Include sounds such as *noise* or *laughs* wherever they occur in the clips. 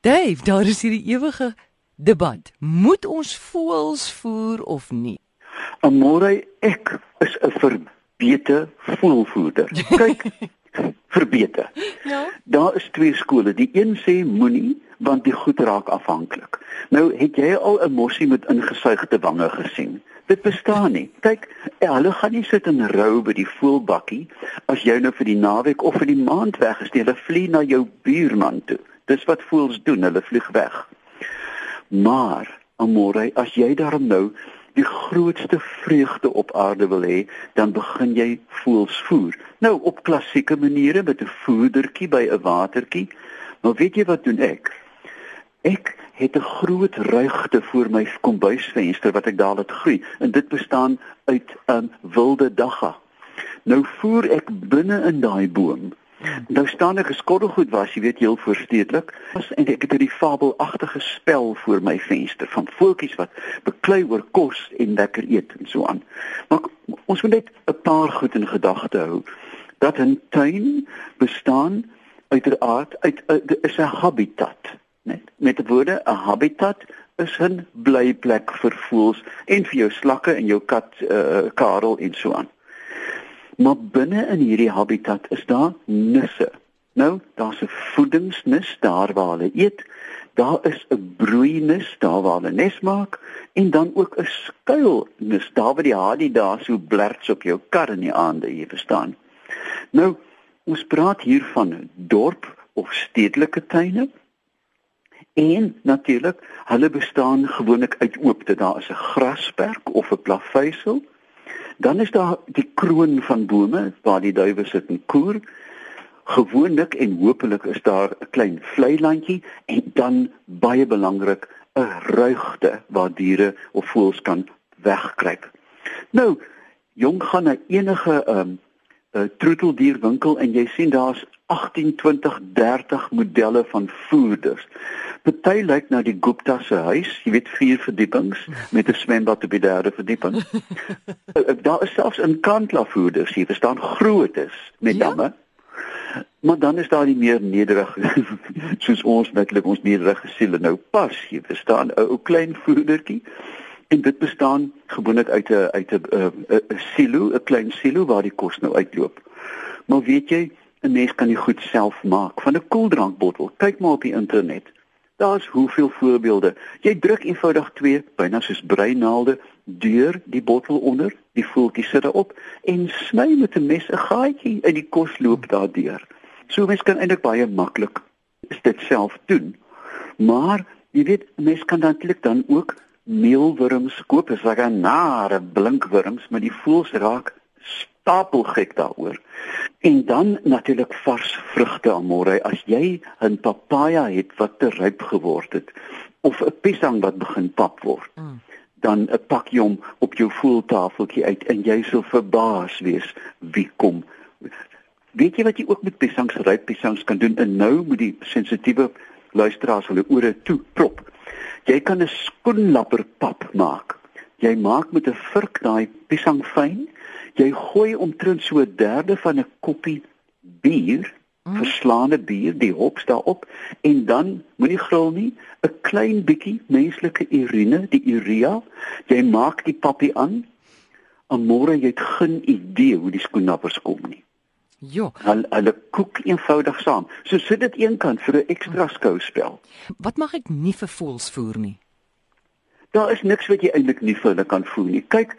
Dave, daar is hierdie ewige debat. Moet ons voels voer of nie? Amore, ek is 'n verbete voelvoerder. *laughs* Kyk, verbete. Ja. Daar is twee skole. Die een sê moenie want die goed raak afhanklik. Nou het jy al 'n mossie met ingesuigde wange gesien? Dit bestaan nie. Kyk, hulle gaan nie sit en rou by die voelbakkie as jy nou vir die naweek of vir die maand weg is nie. Hulle vlieg na jou buurman toe. Dis wat voels doen, hulle vlieg weg. Maar, amore, as jy daarom nou die grootste vreugde op aarde wil hê, dan begin jy voels voer. Nou op klassieke maniere met 'n voedertjie by 'n watertjie. Maar weet jy wat doen ek? Ek het 'n groot ruigte voor my kombuisvenster wat ek daar laat groei en dit bestaan uit 'n um, wilde dagga. Nou voer ek binne in daai boom Nou staan ek geskottelgoed was, jy weet, heel voorstedelik. En ek het hierdie fabelagtige spel voor my venster van voeltjies wat beklei oor kos en lekker eet en so aan. Maar ons moet net 'n paar goed in gedagte hou. Dat 'n tuin bestaan uiteraard uit, uit is 'n habitat, net. Met woorde, 'n habitat is 'n blyplek vir voëls en vir jou slakke en jou kat uh, Karel en so aan. Maar binne in hierdie habitat is daar nisse. Nou, daar's 'n voedingsnis daar waar hulle eet. Daar is 'n broeinis daar waar hulle nes maak en dan ook 'n skuilnis daar waar die haai daar so blerts op jou kar in die aande, jy verstaan. Nou, ons praat hier van dorp of stedelike tuine. En natuurlik, hulle bestaan gewoonlik uit oopte. Daar is 'n grasperk of 'n plaveisel Dan is daar die kroon van bome waar die duwe sit en koer. Gewoonlik en hopelik is daar 'n klein vlei landjie en dan baie belangrik 'n ruigte waar diere of voëls kan wegkruip. Nou, jong gaan na enige ehm um, troeteldierwinkel en jy sien daar's 18, 20, 30 modelle van voerders. Party lyk na die Gupta se huis, jy weet vier verdiepings met 'n swembad op die derde verdieping. Eh, *laughs* eh, daar is selfs 'n kantla voerders, jy verstaan grootes met ja? damme. Maar dan is daar die meer nederige *laughs* soos ons netlik ons nederige siele nou pas, jy verstaan, 'n ou klein voerdertjie. En dit bestaan gewoonlik uit 'n uit 'n silo, 'n klein silo waar die kos nou uitloop. Maar weet jy, 'n mens kan dit goed self maak van 'n koeldrankbottel. Kyk maar op die internet. Daar's hoeveel voorbeelde. Jy druk eenvoudig twee byna soos breinaalde deur die bottel onder, die voeltjie sit daarop en sny met 'n mes 'n gaatjie in die kos loop daardeur. So mens kan eintlik baie maklik dit self doen. Maar jy weet, mens kan natuurlik dan ook meelwurms koop, is like 'n nare blinkwurms, maar die voels raak stapelgek daaroor. En dan natuurlik vars vrugte amore. As jy 'n papaja het wat te ryp geword het of 'n piesang wat begin pap word, mm. dan pak jy hom op jou voeltafeltjie uit en jy sal verbaas wees wie kom. Weet jy wat jy ook met piesangs ryp piesangs kan doen? En nou moet die sensitiewe luisteraars hulle ore toe prop. Jy kan 'n skoenlapper pap maak. Jy maak met 'n vurk daai piesang fyn jy gooi omtrent so 'n derde van 'n koppie bier, mm. verslaande bier, die hops daarop en dan moenie gril nie, 'n klein bietjie menslike urine, die urea, jy maak die pappie aan. En môre jy het geen idee hoe die skoenappers kom nie. Ja. Hulle hulle kook eenvoudig saam. So sit dit eenkant vir 'n ekstra skouspel. Wat mag ek nie vir voels voer nie? Daar is niks wat jy eintlik nie vir hulle kan voer nie. Kyk,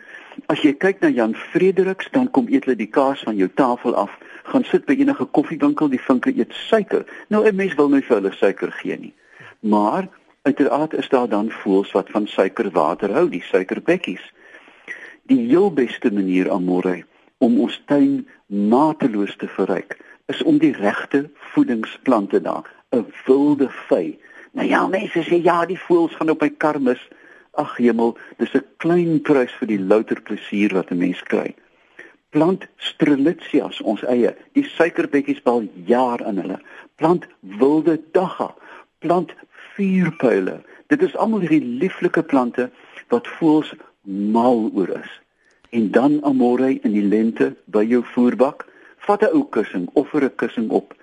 As jy kyk na Jan Frederiks, dan kom eet hulle die kaas van jou tafel af, gaan sit by enige koffiewinkel, die vinke eet suiker. Nou 'n mens wil nie vir hulle suiker gee nie. Maar uiteraard is daar dan voels wat van suikerwater hou, die suikerbekkies. Die heel beste manier amore om ons tuin mateloos te verryk, is om die regte voedingsplante daar, 'n wilde vy. Nou ja, mense sê ja, die voels gaan op my kar mis. Ag hemel, dis 'n klein prys vir die louter plesier wat 'n mens kry. Plant strelitzias, ons eie, die suikerbekkies bal jaar in hulle. Plant wilde dagga, plant vuurpyle. Dit is almal hierdie lieflike plante wat voels mal oor is. En dan amore in die lente by jou voerbak, vat 'n ou kussing of 'n kussing op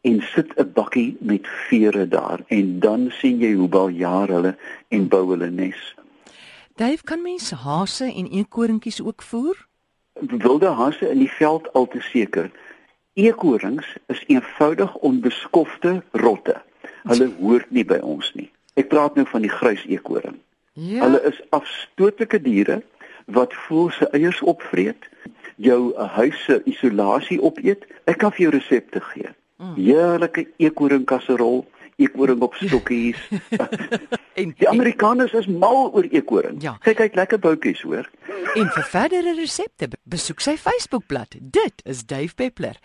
en sit 'n bakkie met vere daar en dan sien jy hoe baie jaar hulle en bou hulle nes. Dave, kan mense hase en eekorinkies ook voer? Wilde hase in die veld al te seker. Eekorings is eenvoudig onbeskofte rotte. Hulle hoort nie by ons nie. Ek praat nou van die grys eekoring. Ja. Hulle is afstotelike diere wat voel se eiers opvreet, jou huis se isolasie opeet. Ek kan vir jou resepte gee. Mm. Heerlike eekoring kasserol, eekoring op stokkies. *laughs* en Die Amerikaners is mal oor eekoring. Ja. Kyk uit lekker boutjies hoor. en vir verdere resepte besoek sy Facebookblad. Dit is Dave Peppler.